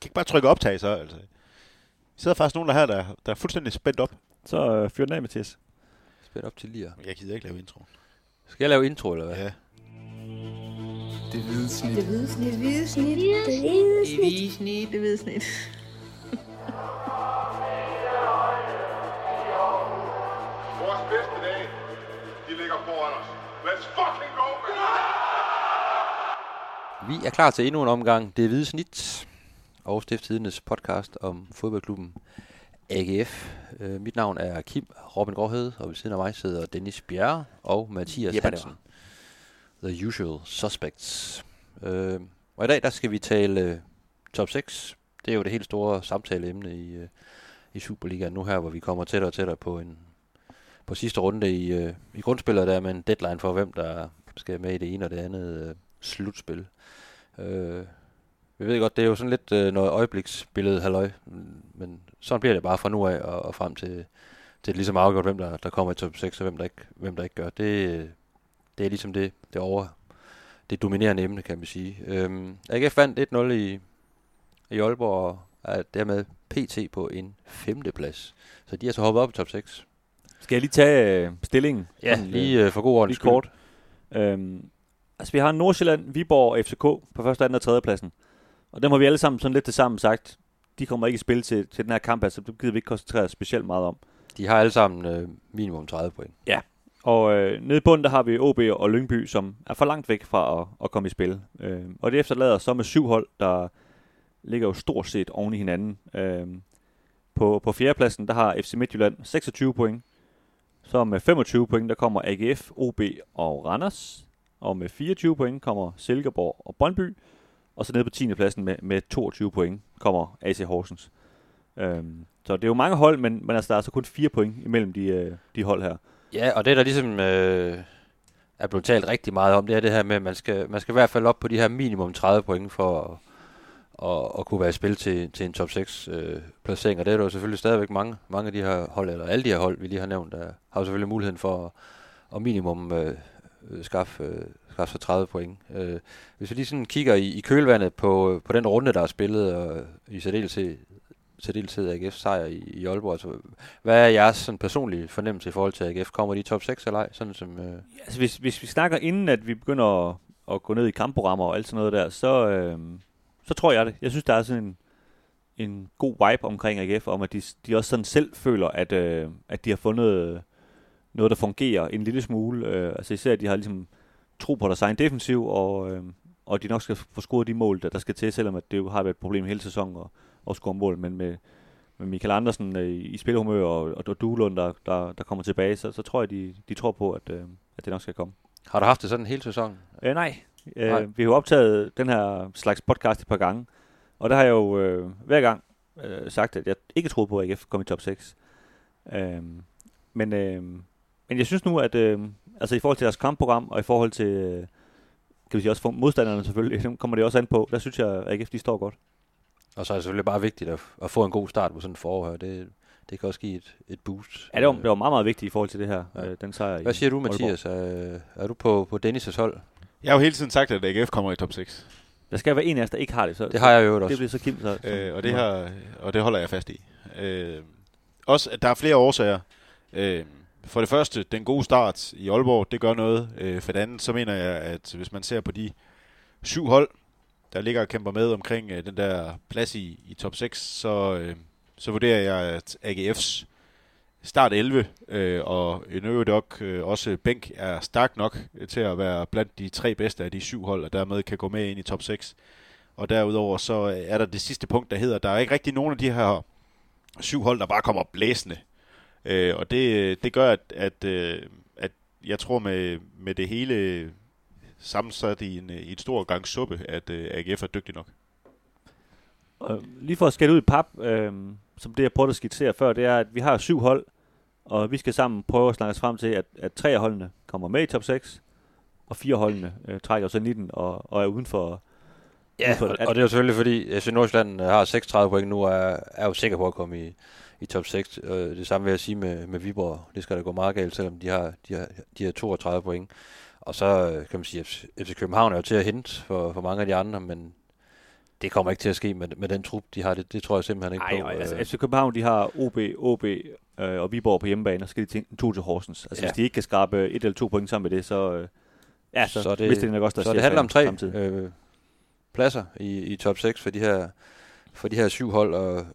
kan ikke bare trykke optag så, altså. Vi sidder faktisk nogen der her, der, der er fuldstændig spændt op. Så øh, fyr den af, Mathias. Spænd op til lige. Jeg gider ikke lave intro. Skal jeg lave intro, eller hvad? Ja. Det hvide snit. Det hvide snit. Det hvide snit. Det hvide snit. hvide snit. Det hvide snit. Vores bedste dage, de ligger foran os. Let's fucking go, man! Vi er klar til endnu en omgang. Det er Hvide Snit og Stifttidens podcast om fodboldklubben AGF. Øh, mit navn er Kim Robin Gråhed, og ved siden af mig sidder Dennis Bjerre og Mathias Jeppe, Hansen. The usual suspects. Øh, og i dag der skal vi tale øh, top 6. Det er jo det helt store samtaleemne i, øh, i Superligaen nu her, hvor vi kommer tættere og tættere på en på sidste runde i, øh, i grundspillet, der er med en deadline for, hvem der skal med i det ene og det andet øh, slutspil. Øh, vi ved godt, det er jo sådan lidt øh, noget øjebliksbillede, halløj, men- sådan bliver det bare fra nu af og, og frem til, til det ligesom afgjort, hvem der, der kommer i top 6, og hvem der ikke, hvem der ikke gør. Det, det er ligesom det, det over, det dominerende emne, kan man sige. Øhm, AGF vandt 1-0 i, i Aalborg, og er dermed PT på en femteplads. Så de er så hoppet op i top 6. Skal jeg lige tage øh, stillingen? Ja, Sådan, lige øh, for god ordens lige skyld. kort. Øhm, altså, vi har Nordsjælland, Viborg og FCK på første, anden og tredje pladsen. Og dem har vi alle sammen sådan lidt det samme sagt. De kommer ikke i spil til, til den her kamp, altså det gider vi ikke koncentrere os specielt meget om. De har alle sammen øh, minimum 30 point. Og øh, nede i bunden, der har vi OB og Lyngby, som er for langt væk fra at, at komme i spil. Øh, og det efterlader så med syv hold, der ligger jo stort set oven i hinanden. Øh, på, på fjerdepladsen, der har FC Midtjylland 26 point. Så med 25 point, der kommer AGF, OB og Randers. Og med 24 point kommer Silkeborg og Brøndby. Og så nede på 10. pladsen med, med 22 point kommer AC Horsens. Øhm, så det er jo mange hold, men, men altså, der er altså kun 4 point imellem de, øh, de hold her. Ja, og det der ligesom øh, er blevet talt rigtig meget om, det er det her med, at man skal, man skal i hvert fald op på de her minimum 30 point for at, at, kunne være i spil til, til en top 6 øh, placering. Og det er der jo selvfølgelig stadigvæk mange, mange af de her hold, eller alle de her hold, vi lige har nævnt, der har jo selvfølgelig muligheden for at, at minimum øh, skaffe, øh, skaffe sig 30 point. Øh, hvis vi lige sådan kigger i, i kølvandet på, på den runde, der er spillet, og i særdeleshed, særdeleshed AGF sejr i, i Aalborg, altså, hvad er jeres sådan, personlige fornemmelse i forhold til AGF? Kommer de i top 6 eller ej? Sådan som, øh, Altså, hvis, hvis vi snakker inden, at vi begynder at, at gå ned i kampprogrammer og alt sådan noget der, så, øh, så tror jeg det. Jeg synes, der er sådan en, en god vibe omkring AGF, om at de, de også sådan selv føler, at, øh, at de har fundet noget, der fungerer en lille smule. Øh, altså især, at de har ligesom tro på deres egen defensiv, og, øh, og de nok skal få scoret de mål, der, der skal til, selvom at det har været et problem hele sæsonen at, at score mål. Men med, med Michael Andersen øh, i spilhumør og, og Duelund, der, der, der kommer tilbage, så, så tror jeg, de, de tror på, at, øh, at det nok skal komme. har du haft det sådan hele sæsonen? Øh, nej. Øh, Nej. Vi har jo optaget den her slags podcast et par gange, og der har jeg jo øh, hver gang øh, sagt, at jeg ikke troede på, at AGF kom i top 6. Øh, men, øh, men jeg synes nu, at øh, altså i forhold til deres kampprogram, og i forhold til, øh, kan vi sige også modstanderne selvfølgelig, dem kommer det også an på, der synes jeg, at AGF de står godt. Og så er det selvfølgelig bare vigtigt at, at få en god start på sådan et forår her. Det, det kan også give et, et boost. Ja, det var, det var meget, meget vigtigt i forhold til det her, Ja. øh, den sejr. Hvad siger du. Mathias? Er, er du på, på Dennis' hold? Jeg har jo hele tiden sagt, at AGF kommer i top 6. Der skal være en af os, der ikke har det. Så, Det har jeg jo Det også. bliver så Kim. Så, Øh, og, det har, og det holder jeg fast i. Øh, også, at der er flere årsager. Øh, for det første, den gode start i Aalborg, det gør noget. Øh, for det andet, så mener jeg, at hvis man ser på de syv hold, der ligger og kæmper med omkring øh, den der plads i, i top 6, så, øh, så vurderer jeg, at AGF's start 11 øh, og en øvrigt øh, også bænk er stærk nok til at være blandt de tre bedste af de syv hold, og dermed kan gå med ind i top 6. Og derudover så er der det sidste punkt, der hedder, at der er ikke rigtig nogen af de her syv hold, der bare kommer blæsende. Øh, og det, det gør, at, at, øh, at jeg tror med, med det hele sammensat i en, i et stor gang suppe, at øh, AGF er dygtig nok. Og lige for at skære ud i pap, øh, som det jeg prøvede at skitsere før, det er, at vi har syv hold, og vi skal sammen prøve at snakke os frem til, at, at tre af holdene kommer med i top 6, og fire af holdene øh, trækker sig 19 og, og er uden for... Ja, Udfor- og, og det er jo selvfølgelig, fordi FC Nordsjælland har 36 point nu, og er, er jo sikker på at komme i, i top 6. Øh, det samme vil jeg sige med, med Viborg. Det skal da gå meget galt, selvom de har, de har, de har 32 point. Og så øh, kan man sige, at FC København er jo til at hente for, for mange af de andre, men det kommer ikke til at ske med, med den trup, de har. Det, det tror jeg simpelthen ikke Ej, på. altså, Øh, FC København, de har OB, OB øh, og Viborg på hjemmebane, og så skal de tænke tur til Horsens. Altså, Ja. hvis de ikke kan skrabe et eller to point sammen med det, så, øh, ja, så, Så det- det, nok også deres så det handler om tre samtidig. øh, pladser i, i top 6 for de her for de her syv hold, og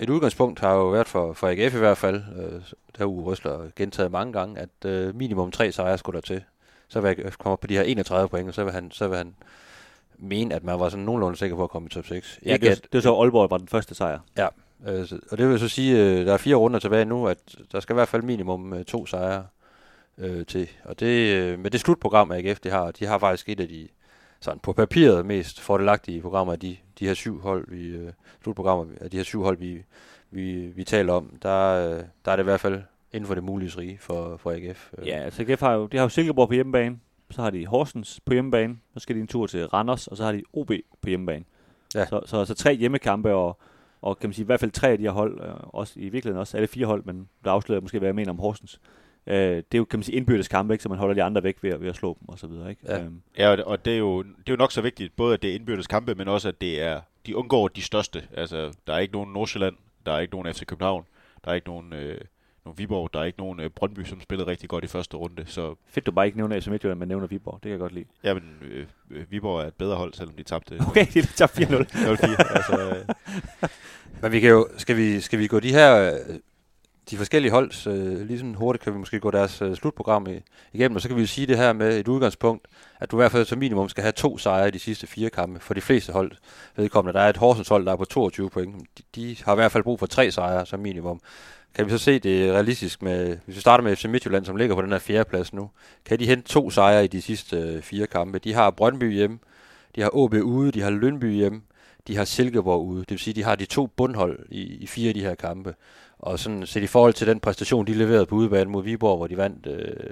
et udgangspunkt har jo været for, for AGF i hvert fald, øh, der har Uwe Røsler gentaget mange gange, at øh, minimum tre sejre skulle der til. Så vil AGF komme op på de her 31 point, og så vil han, så vil han mene, at man var sådan nogenlunde sikker på at komme i top 6. Ja, det, var, det var så Aalborg, var den første sejr. Øh, så- og det vil så sige, øh, der er fire runder tilbage nu, at der skal i hvert fald minimum øh, to sejre øh, til. Og det, øh, med det slutprogram, AGF de har, de har faktisk et af de sådan på papiret mest fordelagtige programmer af de, de her syv hold, vi, øh, slutprogrammer af de her syv hold, vi, vi, vi taler om. Der, øh, der er det i hvert fald inden for det mulige rige for, for AGF. Øh, Ja, altså AGF har jo, de har jo Silkeborg på hjemmebane, så har de Horsens på hjemmebane, så skal de en tur til Randers, og så har de OB på hjemmebane. Ja. Så, så, så tre hjemmekampe, og, og kan man sige, i hvert fald tre af de her hold, øh, også i virkeligheden også alle fire hold, men der afslører måske, hvad jeg mener om Horsens. Øh, det er jo, kan man sige, indbyrdes kampe, ikke? så man holder de andre væk ved, at- ved at slå dem, og så videre. Ikke? Ja. Øhm, Ja, og det, er jo, det er jo nok så vigtigt, både at det er indbyrdes kampe, men også at det er, de undgår de største. Altså, der er ikke nogen Nordsjælland, der er ikke nogen FC København, der er ikke nogen, øh, nogen Viborg, der er ikke nogen øh, Brøndby, som spillede rigtig godt i første runde. Så fedt, du bare ikke nævner FC Midtjylland, men nævner Viborg. Det kan jeg godt lide. jamen, øh, øh, Viborg er et bedre hold, selvom de tabte Okay, de tager 4-0. 0-4. altså, øh, Men vi kan jo, skal vi, skal vi gå de her, øh, de forskellige holds, øh, lige sådan hurtigt kan vi måske gå deres øh, slutprogram i, igennem, og så kan vi jo sige det her med et udgangspunkt, at du i hvert fald som minimum skal have to sejre i de sidste fire kampe. For de fleste hold vedkommende, der er et Horsens hold, der er på 22 point. De, de har i hvert fald brug for tre sejre som minimum. Kan vi så se det realistisk med, hvis vi starter med FC Midtjylland, som ligger på den her fjerde plads nu, kan de hente to sejre i de sidste øh, fire kampe. De har Brøndby hjemme, de har OB ude, de har Lønby hjemme, de har Silkeborg ude. Det vil sige, de har de to bundhold i, i fire af de her kampe. Og sådan set i forhold til den præstation, de leverede på udebane mod Viborg, hvor de vandt øh,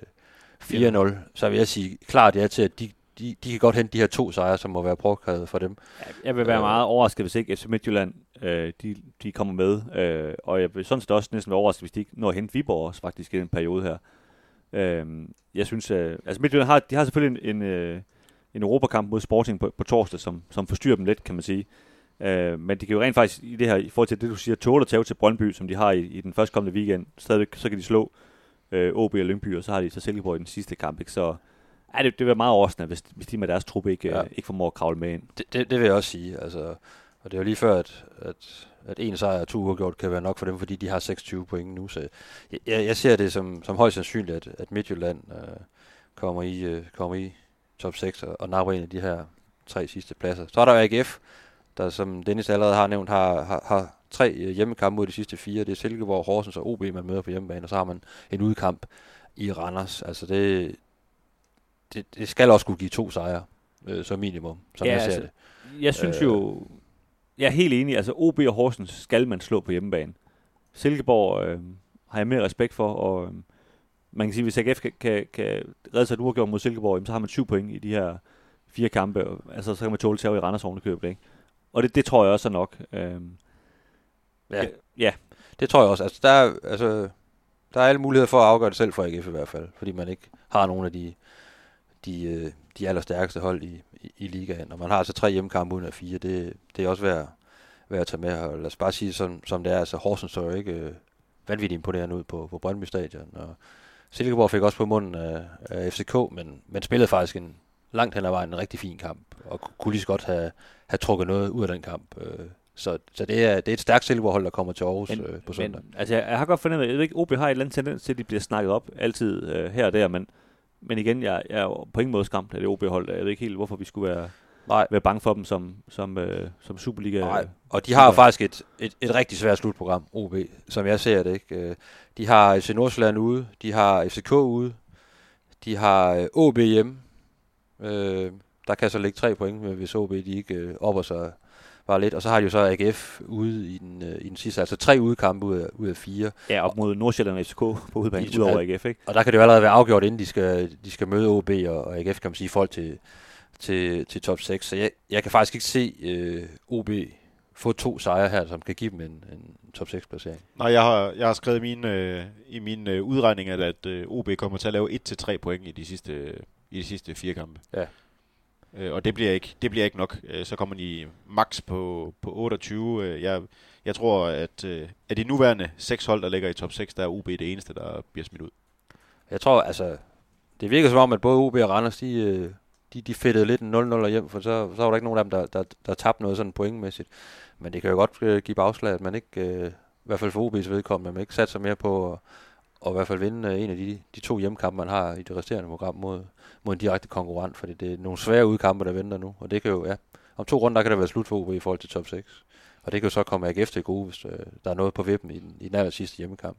4-0, så vil jeg sige klart ja til, at de, de, de kan godt hente de her to sejre, som må være påkrævet for dem. Jeg vil være Øh. meget overrasket, hvis ikke FC Midtjylland øh, de, de kommer med. Øh, og jeg vil sådan set også næsten være overrasket, hvis de ikke når at hente Viborg også faktisk i den periode her. Øh, jeg synes, øh, altså Midtjylland har, de har selvfølgelig en, en, øh, en Europakamp mod Sporting på, på torsdag, som, som forstyrrer dem lidt, kan man sige. Øh, men de kan jo rent faktisk i det her, i forhold til det, du siger, tåle at tage til Brøndby, som de har i, i den første kommende weekend. Stadigvæk, så kan de slå øh, OB og Lyngby, og så har de så Silkeborg i den sidste kamp. Ikke? Så ja, det, det vil være meget overraskende, hvis, hvis de med deres trup ikke, Ja. ja. ikke formår at kravle med ind. Det, det, det vil jeg også sige. Altså, og det er jo lige før, at, at, at en sejr og to uafgjort kan være nok for dem, fordi de har 26 point nu. Så jeg, jeg jeg ser det som, som højst sandsynligt, at, at Midtjylland øh, kommer, i, øh, kommer i top 6 og, og napper en af de her tre sidste pladser. Så er der AGF, der som Dennis allerede har nævnt, har, har, har tre øh, hjemmekampe mod de sidste fire. Det er Silkeborg, Horsens og OB, man møder på hjemmebane, og så har man en udkamp i Randers. Altså det, det, det skal også kunne give to sejre, øh, som minimum, som Ja, jeg ser altså, det. Jeg synes øh. jo, jeg er helt enig, altså OB og Horsens skal man slå på hjemmebane. Silkeborg øh, har jeg mere respekt for, og øh, man kan sige, hvis AGF kan, kan, kan redde sig et uafgjort mod Silkeborg, så har man syv point i de her fire kampe, og, altså så kan man tåle til at i Randers ovenikøbet, ikke? Og det, det tror jeg også er nok. Øh, Ja. ja, Det tror jeg også. Altså, der, er, altså, der er alle muligheder for at afgøre det selv for AGF i hvert fald, fordi man ikke har nogen af de, de, øh, de allerstærkeste hold i, i, i ligaen. Og man har altså tre hjemmekampe uden af fire. Det, det er også værd, værd at tage med. Og lad os bare sige, som, som det er. Altså, Horsens så jo ikke øh, vanvittigt imponerende ud på, på Brøndby Stadion. Og Silkeborg fik også på munden af, af FCK, men, men spillede faktisk en langt hen ad vejen en rigtig fin kamp. Og ku- kunne lige så godt have, have trukket noget ud af den kamp. Øh, så, så det, er, det er et stærkt Silkeborg-hold, der kommer til Aarhus men, øh, på søndag. men altså, jeg, jeg har godt fornemmet, jeg ved ikke, OB har et eller andet tendens til, at de bliver snakket op altid øh, her og der, men, men igen, jeg, jeg er på ingen måde skræmt af det OB-hold. Jeg ved ikke helt, hvorfor vi skulle være, Nej, være bange for dem som, som, øh, som Superliga. nej. Og de har jo faktisk et, et, et rigtig svært slutprogram, OB, som jeg ser det. ikke. Øh, De har FC Nordsjælland ude, de har FCK ude, de har øh, OB hjemme. Øh, der kan så ligge tre point, hvis OB de ikke øh, opper sig bare lidt. Og så har de jo så AGF ude i den, øh, i den sidste, altså tre udekampe ud af, ud af fire. Ja, op mod Nordsjælland og FCK på udebane, De- udover AGF, ikke? Og der kan det jo allerede være afgjort, inden de skal, de skal møde OB og, og AGF, kan man sige, forhold til, til, til top 6. Så jeg, jeg kan faktisk ikke se øh, OB få to sejre her, som kan give dem en, en top 6-placering. Nej, jeg har, jeg har skrevet i min, øh, i min øh, udregning, at, øh, OB kommer til at lave 1-3 point i de sidste, i de sidste fire kampe. øh, og det bliver ikke, det bliver ikke nok. Øh, så kommer de max på, på 28. Øh, jeg, jeg tror, at øh, af de nuværende seks hold, der ligger i top 6, der er UB det eneste, der bliver smidt ud. Jeg tror, altså, det virker som om, at både OB og Randers, de, øh, de, de fedtede lidt en 0-0 hjem, for så, så var der ikke nogen af dem, der, der, der tabte noget sådan pointmæssigt. Men det kan jo godt øh, give bagslag, at man ikke, øh, i hvert fald for OB's vedkommende, man ikke satser mere på at, og i hvert fald vinde øh, en af de, de to hjemmekampe, man har i det resterende program mod, mod en direkte konkurrent, fordi det er nogle svære udkampe, der venter nu, og det kan jo, ja, om to runder, der kan der være slut for OB i forhold til top 6. Og det kan jo så komme AGF til gode, hvis øh, der er noget på vippen i den, i den aller sidste hjemmekamp.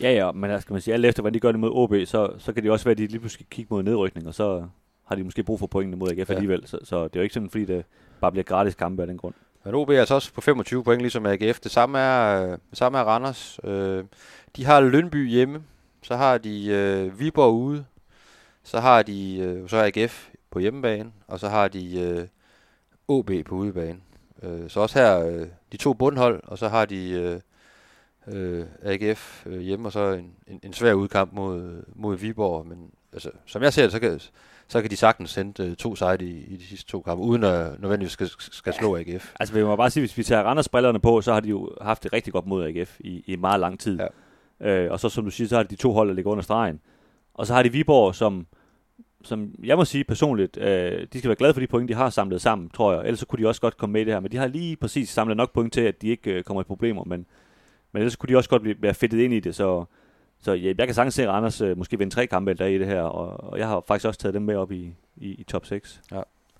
Ja, ja, men altså, skal man sige, alt efter, hvordan de gør det mod OB, så, så kan det også være, at de lige pludselig kigge mod nedrykning, og så har de måske brug for pointene mod AGF Ja. alligevel. Så, så det er jo ikke sådan, fordi det bare bliver gratis kampe af den grund. Men OB er altså også på 25 point, ligesom AGF. Det samme er, det samme er Randers. Øh, de har Lønby hjemme, så har de øh, Viborg ude, så har de øh, så er AGF på hjemmebane, og så har de øh, OB på udebane. Øh, så også her øh, de to bundhold, og så har de øh, øh, AGF øh, hjemme, og så en, en, en svær udkamp mod, mod Viborg. Men altså, som jeg ser det, så kan, så kan de sagtens sende øh, to sejre i, i de sidste to kampe, uden at nødvendigvis skal, skal slå AGF. Altså, vi må bare sige, hvis vi tager Randers brillerne på, så har de jo haft det rigtig godt mod AGF i, i meget lang tid. Ja. Øh, og så, som du siger, så har de de to hold, der ligger under stregen. Og så har de Viborg, som, som jeg må sige personligt, øh, de skal være glade for de point, de har samlet sammen, tror jeg. Ellers så kunne de også godt komme med i det her. Men de har lige præcis samlet nok point til, at de ikke øh, kommer i problemer. Men, men ellers kunne de også godt blive, være fedtet ind i det. Så, så ja, jeg kan sagtens se Randers øh, måske vinde tre kampe endda i det her. Og, og jeg har faktisk også taget dem med op i, i, i top 6.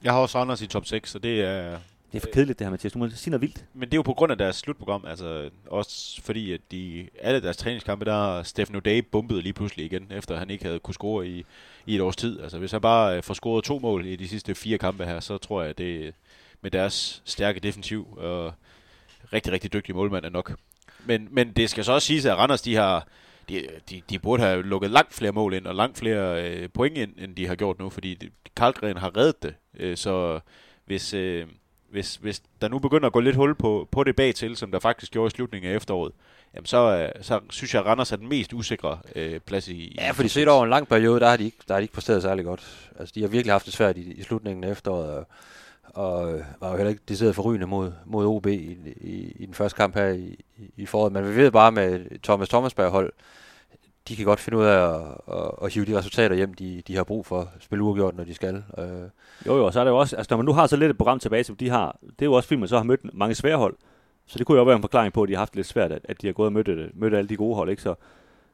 Jeg har også Randers i top 6, så det er... Det er for kedeligt det her, Mathias. Du må sige noget vildt. Men det er jo på grund af deres slutprogram, altså også fordi, at de, alle deres træningskampe, der har Stefan O'Day bumpet lige pludselig igen, efter han ikke havde kunne score i, i et års tid. Altså hvis han bare øh, får scoret to mål i de sidste fire kampe her, så tror jeg, at det med deres stærke defensiv og rigtig, rigtig dygtige målmand er nok. Men, men det skal så også siges, at Randers, de har, de, de, de burde have lukket langt flere mål ind, og langt flere øh, point ind, end de har gjort nu, fordi Karlgren har reddet det. Øh, så hvis, øh, hvis, hvis der nu begynder at gå lidt hul på, på det bagtil, som der faktisk gjorde i slutningen af efteråret, jamen så, øh, så synes jeg, at Randers er den mest usikre øh, plads i... Ja, fordi set over en lang periode, der har de ikke, der har de ikke præsteret særlig godt. Altså, de har virkelig haft det svært i, i slutningen af efteråret, og, og øh, var jo heller ikke decideret forrygende mod, mod OB i, i, i den første kamp her i, i, foråret. Men vi ved bare med Thomas Thomasberg hold, de kan godt finde ud af at, at, at hive de resultater hjem, de, de har brug for. Spille uafgjort, når de skal. Øh, Jo, jo, og så er det jo også, altså når man nu har så lidt et program tilbage, som de har, det er jo også fordi, man så har mødt mange svære hold. Så det kunne jo også være en forklaring på, at de har haft det lidt svært, at, at de har gået og mødt, øh, mødt alle de gode hold, ikke? Så,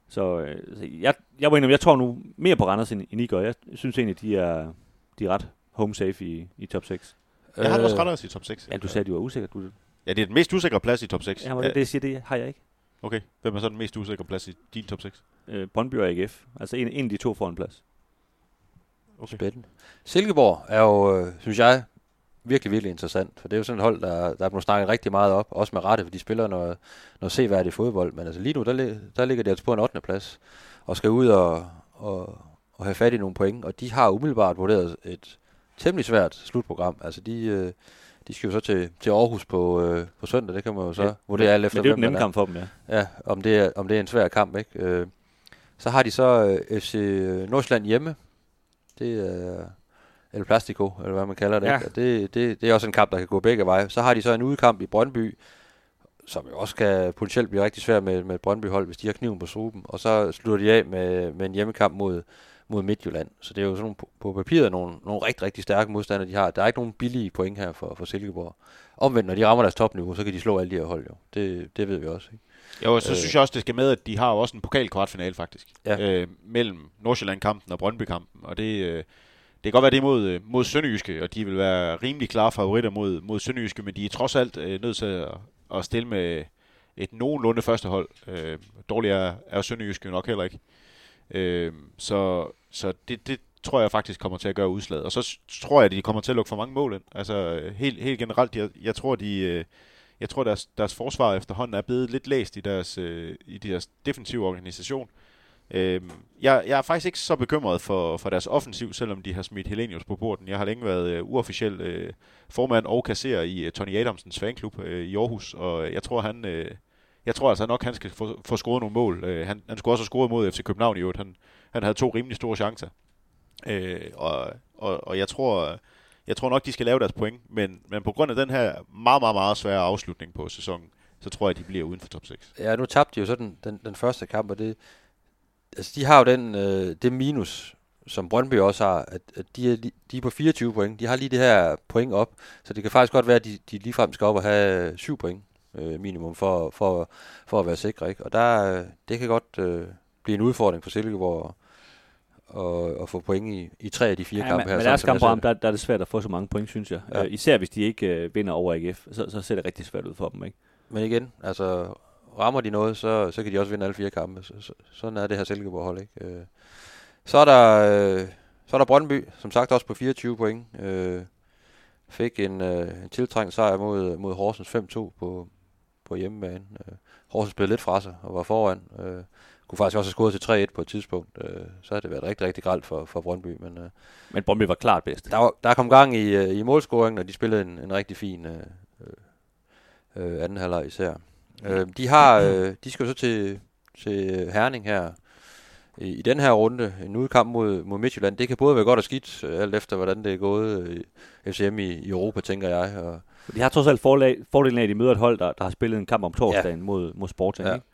så, øh, så jeg, jeg, jeg, jeg tror nu mere på Randers, end, end I gør. Jeg synes egentlig, de er, de er ret home safe i, i top 6. Jeg har da også øh, Randers i top 6. Ja, du sagde, at du var usikker. Du, Ja, det er den mest usikre plads i top 6. ja, men det, det, jeg siger, det har jeg ikke. Okay, hvem er så den mest usikre plads i din top 6? Øh, Brøndby og AGF. Altså en, en af de to får en plads. Okay. Spændende. Silkeborg er jo, øh, synes jeg, virkelig, virkelig interessant. For det er jo sådan et hold, der, der er blevet snakket rigtig meget op. Også med rette, for de spiller noget, noget seværdigt fodbold. Men altså lige nu, der, der ligger de altså på en 8. plads. Og skal ud og, og, og have fat i nogle point. Og de har umiddelbart vurderet et temmelig svært slutprogram. Altså de, øh, de skal jo så til, til Aarhus på, øh, på søndag. Det kan man jo så Ja, vurdere alt efter, Men det er jo den nemme kamp for dem, ja. Ja, om det er, om det er en svær kamp, ikke? Øh, så har de så øh, FC Nordsjælland hjemme. Det er El Plastico, eller hvad man kalder det. Ja. Ikke? Og det, det, det er også en kamp, der kan gå begge veje. Så har de så en udkamp i Brøndby, som jo også kan potentielt blive rigtig svær med, med Brøndby-hold, hvis de har kniven på struben. Og så slutter de af med, med en hjemmekamp mod, mod Midtjylland. Så det er jo sådan nogle, på, papiret nogle, nogle rigtig, rigtig stærke modstandere, de har. Der er ikke nogen billige point her for, for Silkeborg. Omvendt, når de rammer deres topniveau, så kan de slå alle de her hold jo. Det, det ved vi også. Ikke? Jo, så Øh. synes jeg også, det skal med, at de har jo også en pokalkvartfinale faktisk. Ja. Øh, mellem Nordsjælland-kampen og Brøndby-kampen. Og det, øh, det kan godt være, det er mod, øh, mod Sønderjyske, og de vil være rimelig klare favoritter mod, mod Sønderjyske, men de er trods alt øh, nødt til at, at stille med et nogenlunde første hold. Øh, dårligere er Sønderjyske nok heller ikke. Øh, så så det, det tror jeg faktisk kommer til at gøre udslaget. Og så tror jeg, at de kommer til at lukke for mange mål ind. Altså øh, helt, helt generelt, jeg, jeg tror, de... Øh, jeg tror, deres, deres forsvar efterhånden er blevet lidt læst i deres, øh, i deres defensive organisation. Øh, jeg, jeg er faktisk ikke så bekymret for, for deres offensiv, selvom de har smidt Helenius på porten. Jeg har længe været øh, uofficiel øh, formand og kasserer i øh, Tony Adamsens fanklub øh, i Aarhus, og jeg tror, han... Øh, jeg tror altså nok, han skal få, få scoret nogle mål. Øh, han, han skulle også have scoret mod FC København i øvrigt. Han, han havde to rimelig store chancer. Øh, og, og, og jeg tror, Jeg tror nok, de skal lave deres point, men, men på grund af den her meget, meget, meget svære afslutning på sæsonen, så tror jeg, de bliver uden for top 6. Ja, nu tabte de jo så den, den, den første kamp, og det, altså de har jo den, øh, det minus, som Brøndby også har, at, at de, er, de er på 24 point. De har lige det her point op, så det kan faktisk godt være, at de, de ligefrem skal op og have 7 point øh, minimum for, for, for at være sikre. Ikke? Og der, øh, det kan godt øh, blive en udfordring for Silkeborg at, at få point i, i tre af de fire Ja, kampe men, her. men deres ser der, der er det svært at få så mange point, synes jeg. Ja. Øh, især hvis de ikke øh, vinder over AGF, så, så ser det rigtig svært ud for dem. Ikke? Men igen, altså rammer de noget, så, så kan de også vinde alle fire kampe. Så, så, sådan er det her Silkeborg-hold. Ikke? Øh, så er der... Øh, så er der Brøndby, som sagt også på 24 point. Øh, fik en, øh, en tiltrængt sejr mod, mod Horsens 5-2 på, på hjemmebane. Øh, Horsens spillede lidt fra sig og var foran. Øh, kunne faktisk også have scoret til 3-1 på et tidspunkt. Øh, så havde det været rigtig, rigtig gralt for, for Brøndby. Men øh, Men Brøndby var klart bedst. der, var, der kom gang i, øh, i målscoringen, og de spillede en, en rigtig fin øh, øh, anden halvleg især. Øh, de har, øh, de skal jo så til, til Herning her i, i den her runde, en udkamp mod, mod Midtjylland. Det kan både være godt og skidt, øh, alt efter hvordan det er gået øh, FCM i, i Europa, tænker jeg. Og, De har trods alt forlag, fordelen af, at de møder et hold, der, der har spillet en kamp om torsdagen ja. mod, mod Sporting. Ja. Ikke?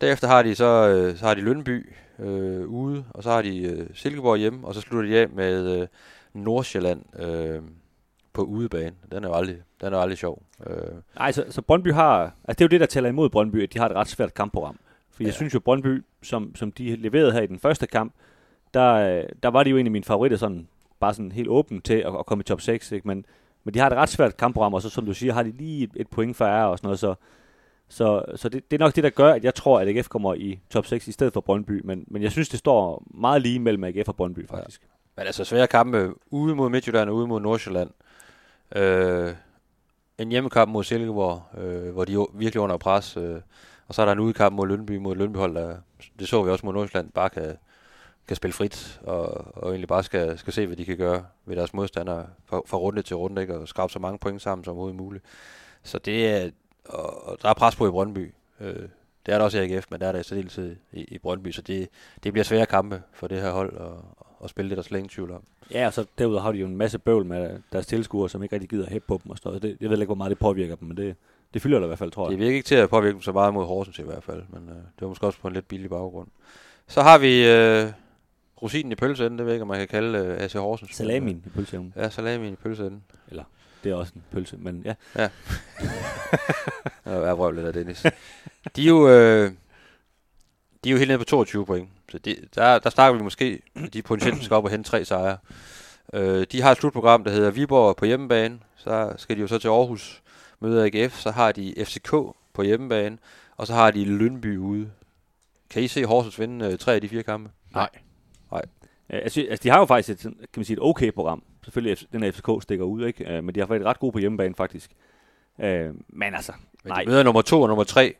Derefter har de så, øh, så har de Lønby øh, ude, og så har de øh, Silkeborg hjemme, og så slutter de af med øh, Nordsjælland øh, på udebane. Den er jo aldrig, den er aldrig sjov. Øh, Nej, så, så Brøndby har... Altså, det er jo det, der tæller imod Brøndby, at de har et ret svært kampprogram. For ja. jeg synes jo, Brøndby, som, som de leverede her i den første kamp, der, øh, der var de jo en af mine favoritter, sådan, bare sådan helt åben til at, at komme i top 6. Ikke? Men, men de har et ret svært kampprogram, og så som du siger, har de lige et, et point færre og sådan noget. Så, så, så det, det er nok det, der gør, at jeg tror, at AGF kommer i top 6 i stedet for Brøndby. Men, men jeg synes, det står meget lige mellem AGF og Brøndby, faktisk. Men altså svære kampe ude mod Midtjylland og ude mod Nordsjælland. Øh, en hjemmekamp mod Silkeborg, øh, hvor de er virkelig under pres. Øh, og så er der en udekamp mod Lønby, mod Lønbyhold, der, det så vi også mod Nordsjælland, bare kan, kan spille frit, og, og egentlig bare skal, skal se, hvad de kan gøre ved deres modstandere fra, fra runde til runde, ikke? og skrabe så mange point sammen som overhovedet muligt. Så det er, og, og der er pres på i Brøndby. Øh, det er der også i AGF, men der er der i særdeleshed i, i Brøndby, så det, det bliver svære kampe for det her hold at, at spille det, der slet ingen tvivl om. Ja, og så derudover har de jo en masse bøvl med deres tilskuere, som ikke rigtig gider hæppe på dem og sådan noget. Det, jeg ved ikke, hvor meget det påvirker dem, men det, det fylder der i hvert fald, tror jeg. Det virker ikke til at påvirke dem så meget mod Horsens i hvert fald, men øh, det var måske også på en lidt billig baggrund. Så har vi øh, rosinen i pølseenden, det ved jeg ikke, om man kan kalde øh, AC Horsens. Salamin i pølseevnen. Ja, salamin i pølseenden. Det er også en pølse, men ja. Jeg er lidt af Dennis. De er jo, øh, de er jo helt nede på 22 point. Så det, der, der snakker vi måske, at de potentielt skal op og hente tre sejre. Øh, de har et slutprogram, der hedder Viborg på hjemmebane. Så skal de jo så til Aarhus møde AGF. Så har de FCK på hjemmebane. Og så har de Lønby ude. Kan I se Horsens vinde øh, tre af de fire kampe? Nej. Øh, Altså, altså, de har jo faktisk et, kan man sige, et okay program. Selvfølgelig, den her FCK stikker ud, ikke? Øh, men de har faktisk ret gode på hjemmebane, faktisk. Øh, men altså, Men nej. de møder nummer to og nummer tre.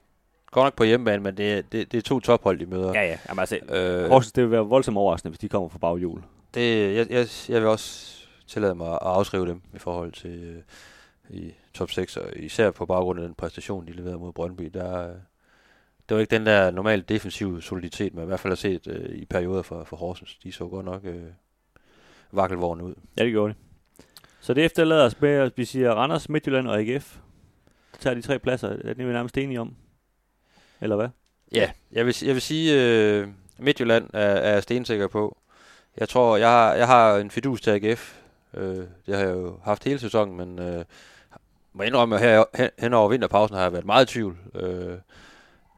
Godt nok på hjemmebane, men det, er- det, det er to tophold, de møder. Ja, ja. Jamen, altså, Øh, Horsens, det vil være voldsomt overraskende, hvis de kommer fra baghjul. Det, jeg, jeg, jeg vil også tillade mig at afskrive dem i forhold til øh, i top 6, og især på baggrund af den præstation, de leverede mod Brøndby. Der, det var ikke den der normale defensive soliditet, man i hvert fald har set øh, i perioder for, for Horsens. De så godt nok øh, vakkelvognen ud. Ja, det gjorde de. Så det efterlader os med, at vi siger Randers, Midtjylland og AGF. tager de tre pladser. Er det vi nærmest enige om? Eller hvad? Ja, jeg vil, jeg vil sige, øh, Midtjylland er, er jeg stensikker på. Jeg tror, jeg har, jeg har en fidus til AGF. Øh, det har jeg jo haft hele sæsonen, men øh, må indrømme, at her, hen, hen over vinterpausen har jeg været meget i tvivl. Øh,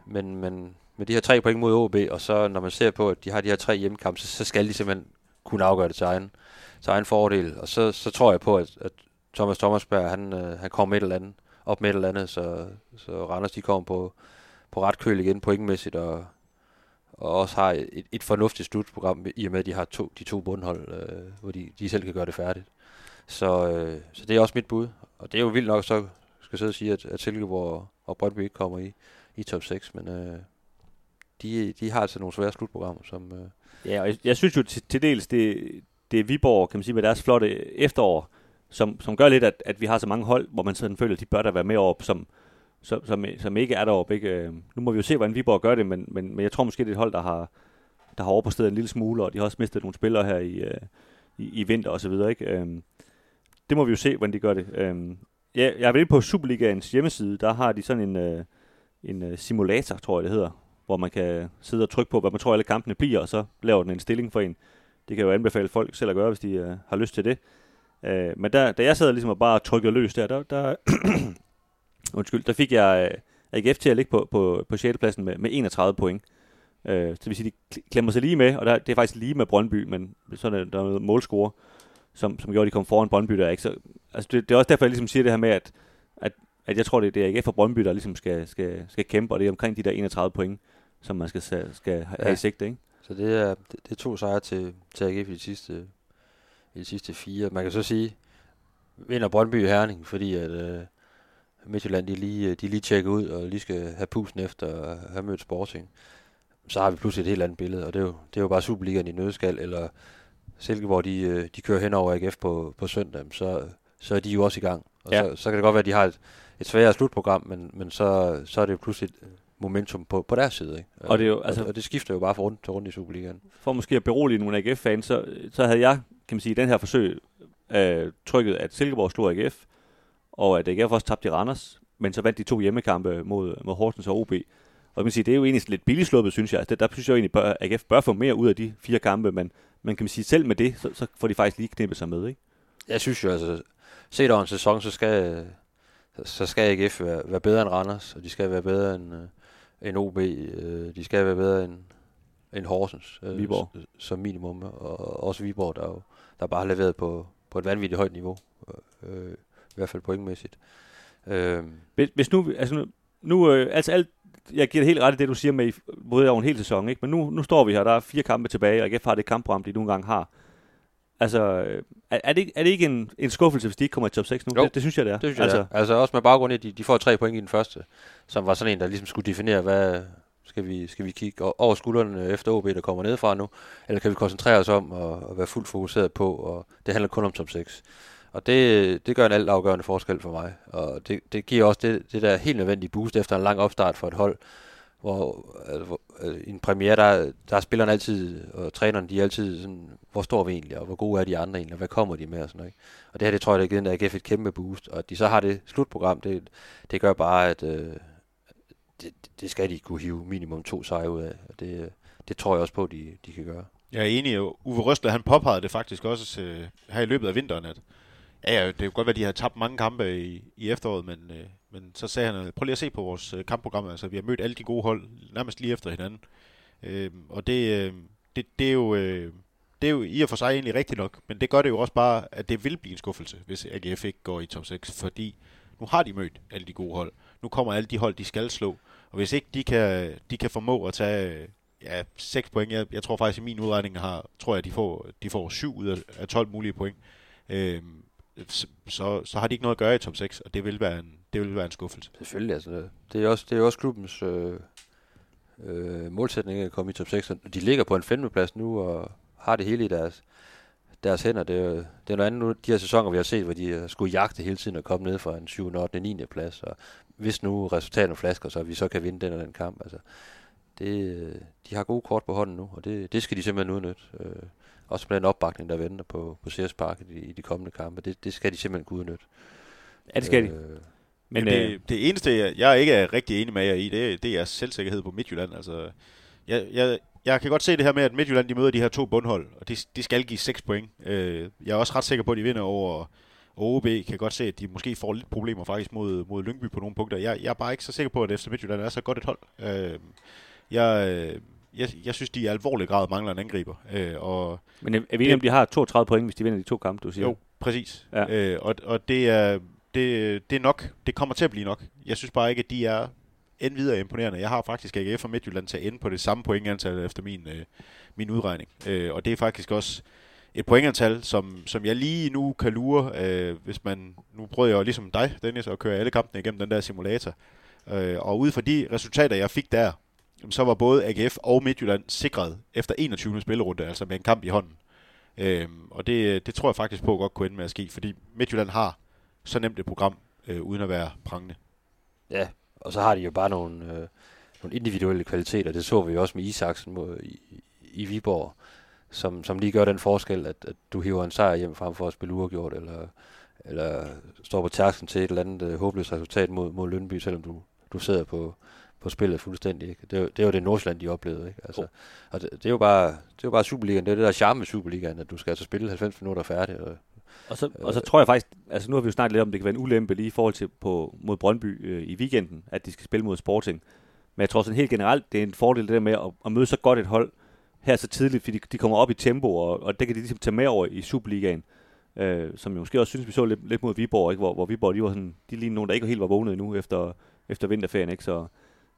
men, men med de her tre point mod OB, og så når man ser på, at de har de her tre hjemmekampe, så, så skal de simpelthen kunne afgøre det til egen, til egen fordel. Og så, så tror jeg på, at, at Thomas Thomasberg, han, øh, han kommer med et eller andet, op med et eller andet, så, så Randers de kommer på, på ret køl igen pointmæssigt, og, og også har et, et fornuftigt slutprogram, i og med, at de har to, de to bundhold, øh, hvor de, de selv kan gøre det færdigt. Så, øh, så det er også mit bud. Og det er jo vildt nok, så skal jeg sidde og sige, at, at Silkeborg og Brøndby ikke kommer i, i top 6, men øh, de, de har altså nogle svære slutprogrammer, som... Øh, Ja, og jeg, jeg synes jo til, til dels, det, det er Viborg, kan man sige, med deres flotte efterår, som, som gør lidt, at, at vi har så mange hold, hvor man sådan føler, at de bør da være med op, som, som, som, som ikke er deroppe. Ikke? Øh, nu må vi jo se, hvordan Viborg gør det, men, men, men jeg tror måske, det er et hold, der har, der har overpræsteret en lille smule, og de har også mistet nogle spillere her i, øh, i, i vinter og så videre. Ikke? Øh, det må vi jo se, hvordan de gør det. Ja, jeg er ved på Superligaens hjemmeside, der har de sådan en, øh, en øh, simulator, tror jeg det hedder, hvor man kan sidde og trykke på, hvad man tror alle kampene bliver, og så laver den en stilling for en. Det kan jo anbefale folk selv at gøre, hvis de øh, har lyst til det. Øh, men der, da jeg sad ligesom og bare trykkede løs der, der, der, undskyld, der fik jeg øh, AGF til at ligge på, på, på 6. pladsen med, med 31 point. Øh, så det vil sige, de klemmer sig lige med, og der, det er faktisk lige med Brøndby, men sådan er der, der er noget målscore, som, som gjorde, at de kom foran Brøndby der. Ikke? Så, altså det, det, er også derfor, jeg ligesom siger det her med, at, at, at jeg tror, det, det er AGF og Brøndby, der ligesom skal, skal, skal kæmpe, og det er omkring de der 31 point, som man skal, skal have ja. i sigte. Ikke? Så det er, det, det er to sejre til, til AGF i de sidste, i de sidste fire. Man kan så sige, vinder Brøndby Herning, fordi at øh, Midtjylland de lige, de lige tjekker ud og lige skal have pusen efter at have mødt Sporting. Så har vi pludselig et helt andet billede, og det er jo, det er jo bare Superligaen i nødskal, eller Silkeborg, de, øh, de kører hen over AGF på, på søndag, så, så er de jo også i gang. Og ja. så, så kan det godt være, at de har et, et sværere slutprogram, men, men så, så er det jo pludselig et momentum på, på deres side. Ikke? Og, det er jo, altså, og, og det skifter jo bare fra rundt til rundt i Superligaen. For måske at berolige nogle AGF-fans, så, så havde jeg, kan man sige, i den her forsøg øh, trykket, at Silkeborg slog AGF, og at AGF også tabte i Randers, men så vandt de to hjemmekampe mod, mod Horsens og OB. Og man sige, det er jo egentlig lidt billigt sluppet, synes jeg. Altså, der, der synes jeg jo egentlig, at AGF bør få mere ud af de fire kampe, men man kan man sige, selv med det, så, så får de faktisk lige knippet sig med, ikke? Jeg synes jo, altså, set over en sæson, så skal, så skal AGF være, være bedre end Randers, og de skal være bedre end, uh, end OB. Uh, de skal være bedre end, end Horsens. Uh, Viborg. Som minimum, og også Viborg, der, jo, der bare har leveret på, på et vanvittigt højt niveau. Uh, I hvert fald pointmæssigt. Uh, hvis, hvis nu, altså nu, nu uh, altså alt, jeg giver det helt ret i det, du siger med både over en hel sæson, ikke? men nu, nu står vi her, der er fire kampe tilbage, og AGF har det kampprogram, de nogle gange har. Altså, er, er, det, er det ikke en, en skuffelse, hvis de ikke kommer i top 6 nu? Jo, det, det synes jeg, det er. Det synes jeg, altså, det er. altså også med baggrund i, at de, de får tre point i den første, som var sådan en, der ligesom skulle definere, hvad skal vi, skal vi kigge over skuldrene efter OB, der kommer ned fra nu, eller kan vi koncentrere os om at, at være fuldt fokuseret på, og det handler kun om top 6. Og det, det gør en alt afgørende forskel for mig. Og det, det giver også det, det der helt nødvendige boost efter en lang opstart for et hold, hvor, altså, hvor altså, en premiere, der, der er spillerne altid, og trænerne, de er altid sådan, hvor står vi egentlig, og hvor gode er de andre egentlig, og hvad kommer de med, og sådan noget. Og det her, det tror jeg, det har givet en AGF et kæmpe boost, og at de så har det slutprogram, det, det gør bare, at øh, det, det skal de kunne hive minimum to sejre ud af, og det, det tror jeg også på, de, de kan gøre. Jeg er enig, Uwe Røsler, han påpegede det faktisk også øh, her i løbet af vinteren, at Ja, ja, det kan godt være, at de har tabt mange kampe i, i efteråret, men, øh, men så sagde han, prøv lige at se på vores øh, kampprogram, altså vi har mødt alle de gode hold nærmest lige efter hinanden. Øh, og det, øh, det, det, er jo, øh, det er jo i og for sig egentlig rigtigt nok, men det gør det jo også bare, at det vil blive en skuffelse, hvis AGF ikke går i top 6, fordi nu har de mødt alle de gode hold. Nu kommer alle de hold, de skal slå. Og hvis ikke de kan, de kan formå at tage ja, 6 point, jeg, jeg tror faktisk i min udregning har, tror jeg, de får, de får 7 ud af, af 12 mulige point. Øh, så, så har de ikke noget at gøre i top 6, og det vil være en, det vil være en skuffelse. Selvfølgelig, altså. Det er også, det er også klubbens øh, øh, målsætning at komme i top 6. De ligger på en femteplads nu, og har det hele i deres, deres hænder. Det er, det er noget andet nu, de her sæsoner, vi har set, hvor de skulle jagte hele tiden og komme ned fra en 7. 8. 9. plads. Og hvis nu resultaterne flasker, så vi så kan vinde den og den kamp. Altså, det, de har gode kort på hånden nu, og det, det skal de simpelthen udnytte. Øh, også med den opbakning, der venter på, på CS Park i, i de kommende kampe. Det, det skal de simpelthen kunne udnytte. Ja, det skal øh, Men det, øh, det eneste, jeg, ikke er rigtig enig med jer i, det, det er selvsikkerhed på Midtjylland. Altså, jeg, jeg, jeg kan godt se det her med, at Midtjylland de møder de her to bundhold, og de, de skal give 6 point. Øh, jeg er også ret sikker på, at de vinder over OB. Kan godt se, at de måske får lidt problemer faktisk mod, mod Lyngby på nogle punkter. Jeg, jeg er bare ikke så sikker på, at FC Midtjylland er så godt et hold. Øh, jeg, jeg, jeg synes, de i alvorlig grad mangler en angriber. Øh, og Men er vi enige om, de har 32 point, hvis de vinder de to kampe, du siger? Jo, præcis. Ja. Øh, og, og det er, det, det er nok. Det kommer til at blive nok. Jeg synes bare ikke, at de er end videre imponerende. Jeg har faktisk AGF og Midtjylland til at ende på det samme pointantal efter min, øh, min udregning. Øh, og det er faktisk også et pointantal, som, som jeg lige nu kan lure, øh, hvis man, nu prøver jeg jo ligesom dig, Dennis, at køre alle kampene igennem den der simulator. Øh, og ud fra de resultater, jeg fik der, så var både AGF og Midtjylland sikret efter 21. spillerunde, altså med en kamp i hånden. Øh, og det, det tror jeg faktisk på godt kunne ende med at ske, fordi Midtjylland har så nemt et program, øh, uden at være prangende. Ja, og så har de jo bare nogle, øh, nogle individuelle kvaliteter. Det så vi jo også med Isaksen mod, i, i Viborg, som, som lige gør den forskel, at, at du hiver en sejr hjem frem for at spille uafgjort, eller, eller står på tærsken til et eller andet øh, håbløst resultat mod, mod Lønby, selvom du, du sidder på, på spillet fuldstændig. Ikke? Det, er jo- det er jo det Nordsjælland, de oplevede. Ikke? Altså, og det, det, er jo bare, det er jo bare Superligaen. Det er det der charme med Superligaen, at du skal altså spille 90 minutter færdig. Og, Og så, og så tror jeg faktisk, altså nu har vi jo snakket lidt om, at det kan være en ulempe lige i forhold til på, mod Brøndby øh, i weekenden, at de skal spille mod Sporting. Men jeg tror sådan helt generelt, det er en fordel det der med at, at møde så godt et hold her så tidligt, fordi de, de kommer op i tempo, og, og det kan de ligesom tage med over i Superligaen. Øh, som jo måske også synes, vi så lidt, lidt mod Viborg, ikke? Hvor, hvor Viborg, de var sådan, de lignede nogen, der ikke helt var vågnet endnu efter, efter vinterferien, ikke? Så,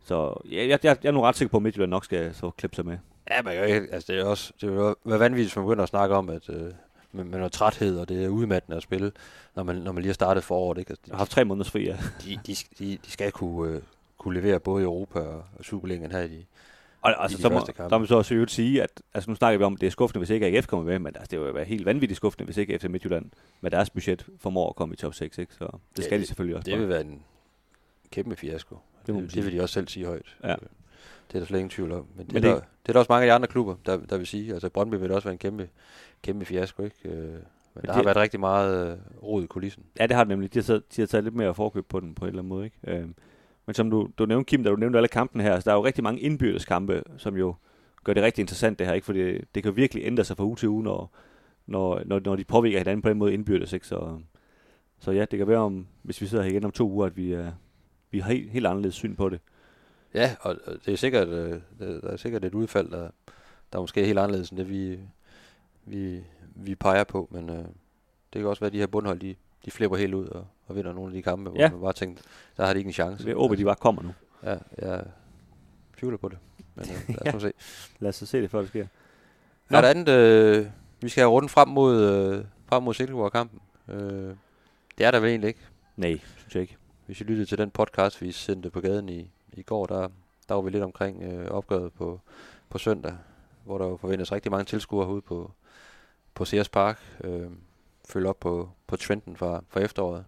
så ja, jeg, jeg, jeg er nu ret sikker på, at Midtjylland nok skal så klippe sig med. ja, men jeg, altså, det er også det vil jo være vanvittigt, hvis man begynder at snakke om, at øh, med, med noget træthed, og det er udmattende at spille, når man, når man lige har startet foråret. Ikke? Altså, Jeg har haft tre måneders fri, ja. de, de, de, de skal kunne, øh, kunne levere både i Europa og, og Superligaen her i de, Og altså, de så, må, så må så også øvrigt sige, at altså, nu snakker vi om, at det er skuffende, hvis ikke AGF kommer med, men altså, det vil være helt vanvittigt skuffende, hvis ikke FC Midtjylland med deres budget formår at komme i top 6, ikke? Så det Ja, skal de det- selvfølgelig også. Det vil være en kæmpe fiasko. Det det, det vil de også selv sige højt. Ja. Øh, Det er der slet ingen tvivl om. Men det, Men det- det, der, det er der også mange af de andre klubber, der, der vil sige. Altså Brøndby vil det også være en kæmpe, kæmpe fiasko, ikke? Øh, Men, men der har det- været rigtig meget øh, rod i kulissen. Ja, det har det nemlig. De har, taget, de har taget lidt mere forkøb på den på en eller anden måde. Ikke? Øhm, men som du, du nævnte, Kim, da du nævnte alle kampene her, så der er jo rigtig mange indbyrdes kampe, som jo gør det rigtig interessant det her, ikke? fordi det kan jo virkelig ændre sig fra uge til uge, når, når, når, når de påvirker hinanden på den måde indbyrdes. Ikke? Så, så ja, det kan være, om, hvis vi sidder her igen om to uger, at vi, er, vi har helt, helt anderledes syn på det. Ja, og det er sikkert, øh, der er sikkert et udfald, der, der måske er helt anderledes end det, vi, vi, vi peger på. Men øh, det kan også være, at de her bundhold, de, de flipper helt ud og, og vinder nogle af de kampe, hvor Ja. man bare tænkte, der har de ikke en chance. Er håber, de bare kommer nu. Ja, jeg tvivler på det. Men øh, lad os Ja. nu se. Lad os se det, før det sker. Nå. Er der andet, øh, vi skal have runden frem mod, øh, frem mod Silkeborg-kampen. Øh, det er der vel egentlig ikke. Nej, synes jeg ikke. Hvis I lyttede til den podcast, vi sendte på gaden i, i går, der, der var vi lidt omkring øh, opgøret på, på søndag, hvor der forventes rigtig mange tilskuere ude på, på Sears Park. Øh, følge op på, på trenden fra, fra efteråret.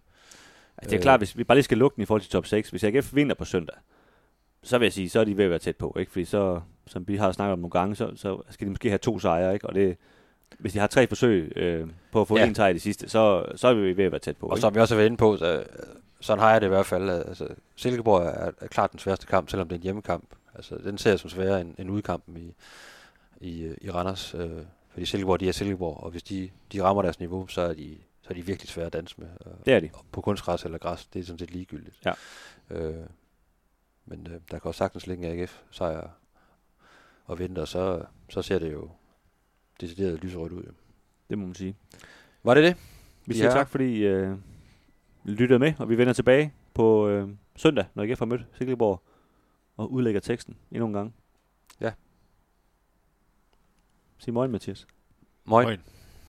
Altså, det er Øh. klart, hvis vi bare lige skal lukke den i forhold til top 6, hvis AGF vinder på søndag, så vil jeg sige, så er de ved at være tæt på, ikke? Fordi så, som vi har snakket om nogle gange, så, så skal de måske have to sejre, ikke? Og det, hvis de har tre forsøg øh, på at få Ja. en sejr i det sidste, så, så er vi ved at være tæt på, Og ikke? som vi også har været inde på, så, sådan har jeg det i hvert fald. Altså, Silkeborg er, er klart den sværeste kamp, selvom det er en hjemmekamp. Altså, den ser jeg som sværere end, end udkampen i, i, øh, i Randers. Øh, fordi Silkeborg, de er Silkeborg, og hvis de, de rammer deres niveau, så er de, så er de virkelig svære at danse med. Og, Det er de. og på kunstgræs eller græs, det er sådan set ligegyldigt. Ja. Øh, men øh, der kan også sagtens ligge en AGF sejr og vente, og så, så ser det jo decideret lyserødt ud. Det må man sige. Var det det? Vi siger her- tak, fordi øh, lyttede med, og vi vender tilbage på øh, søndag, når AGF har mødt Silkeborg, og udlægger teksten endnu en gang. Ja. Sig morgen, Mathias. Moin. Moin.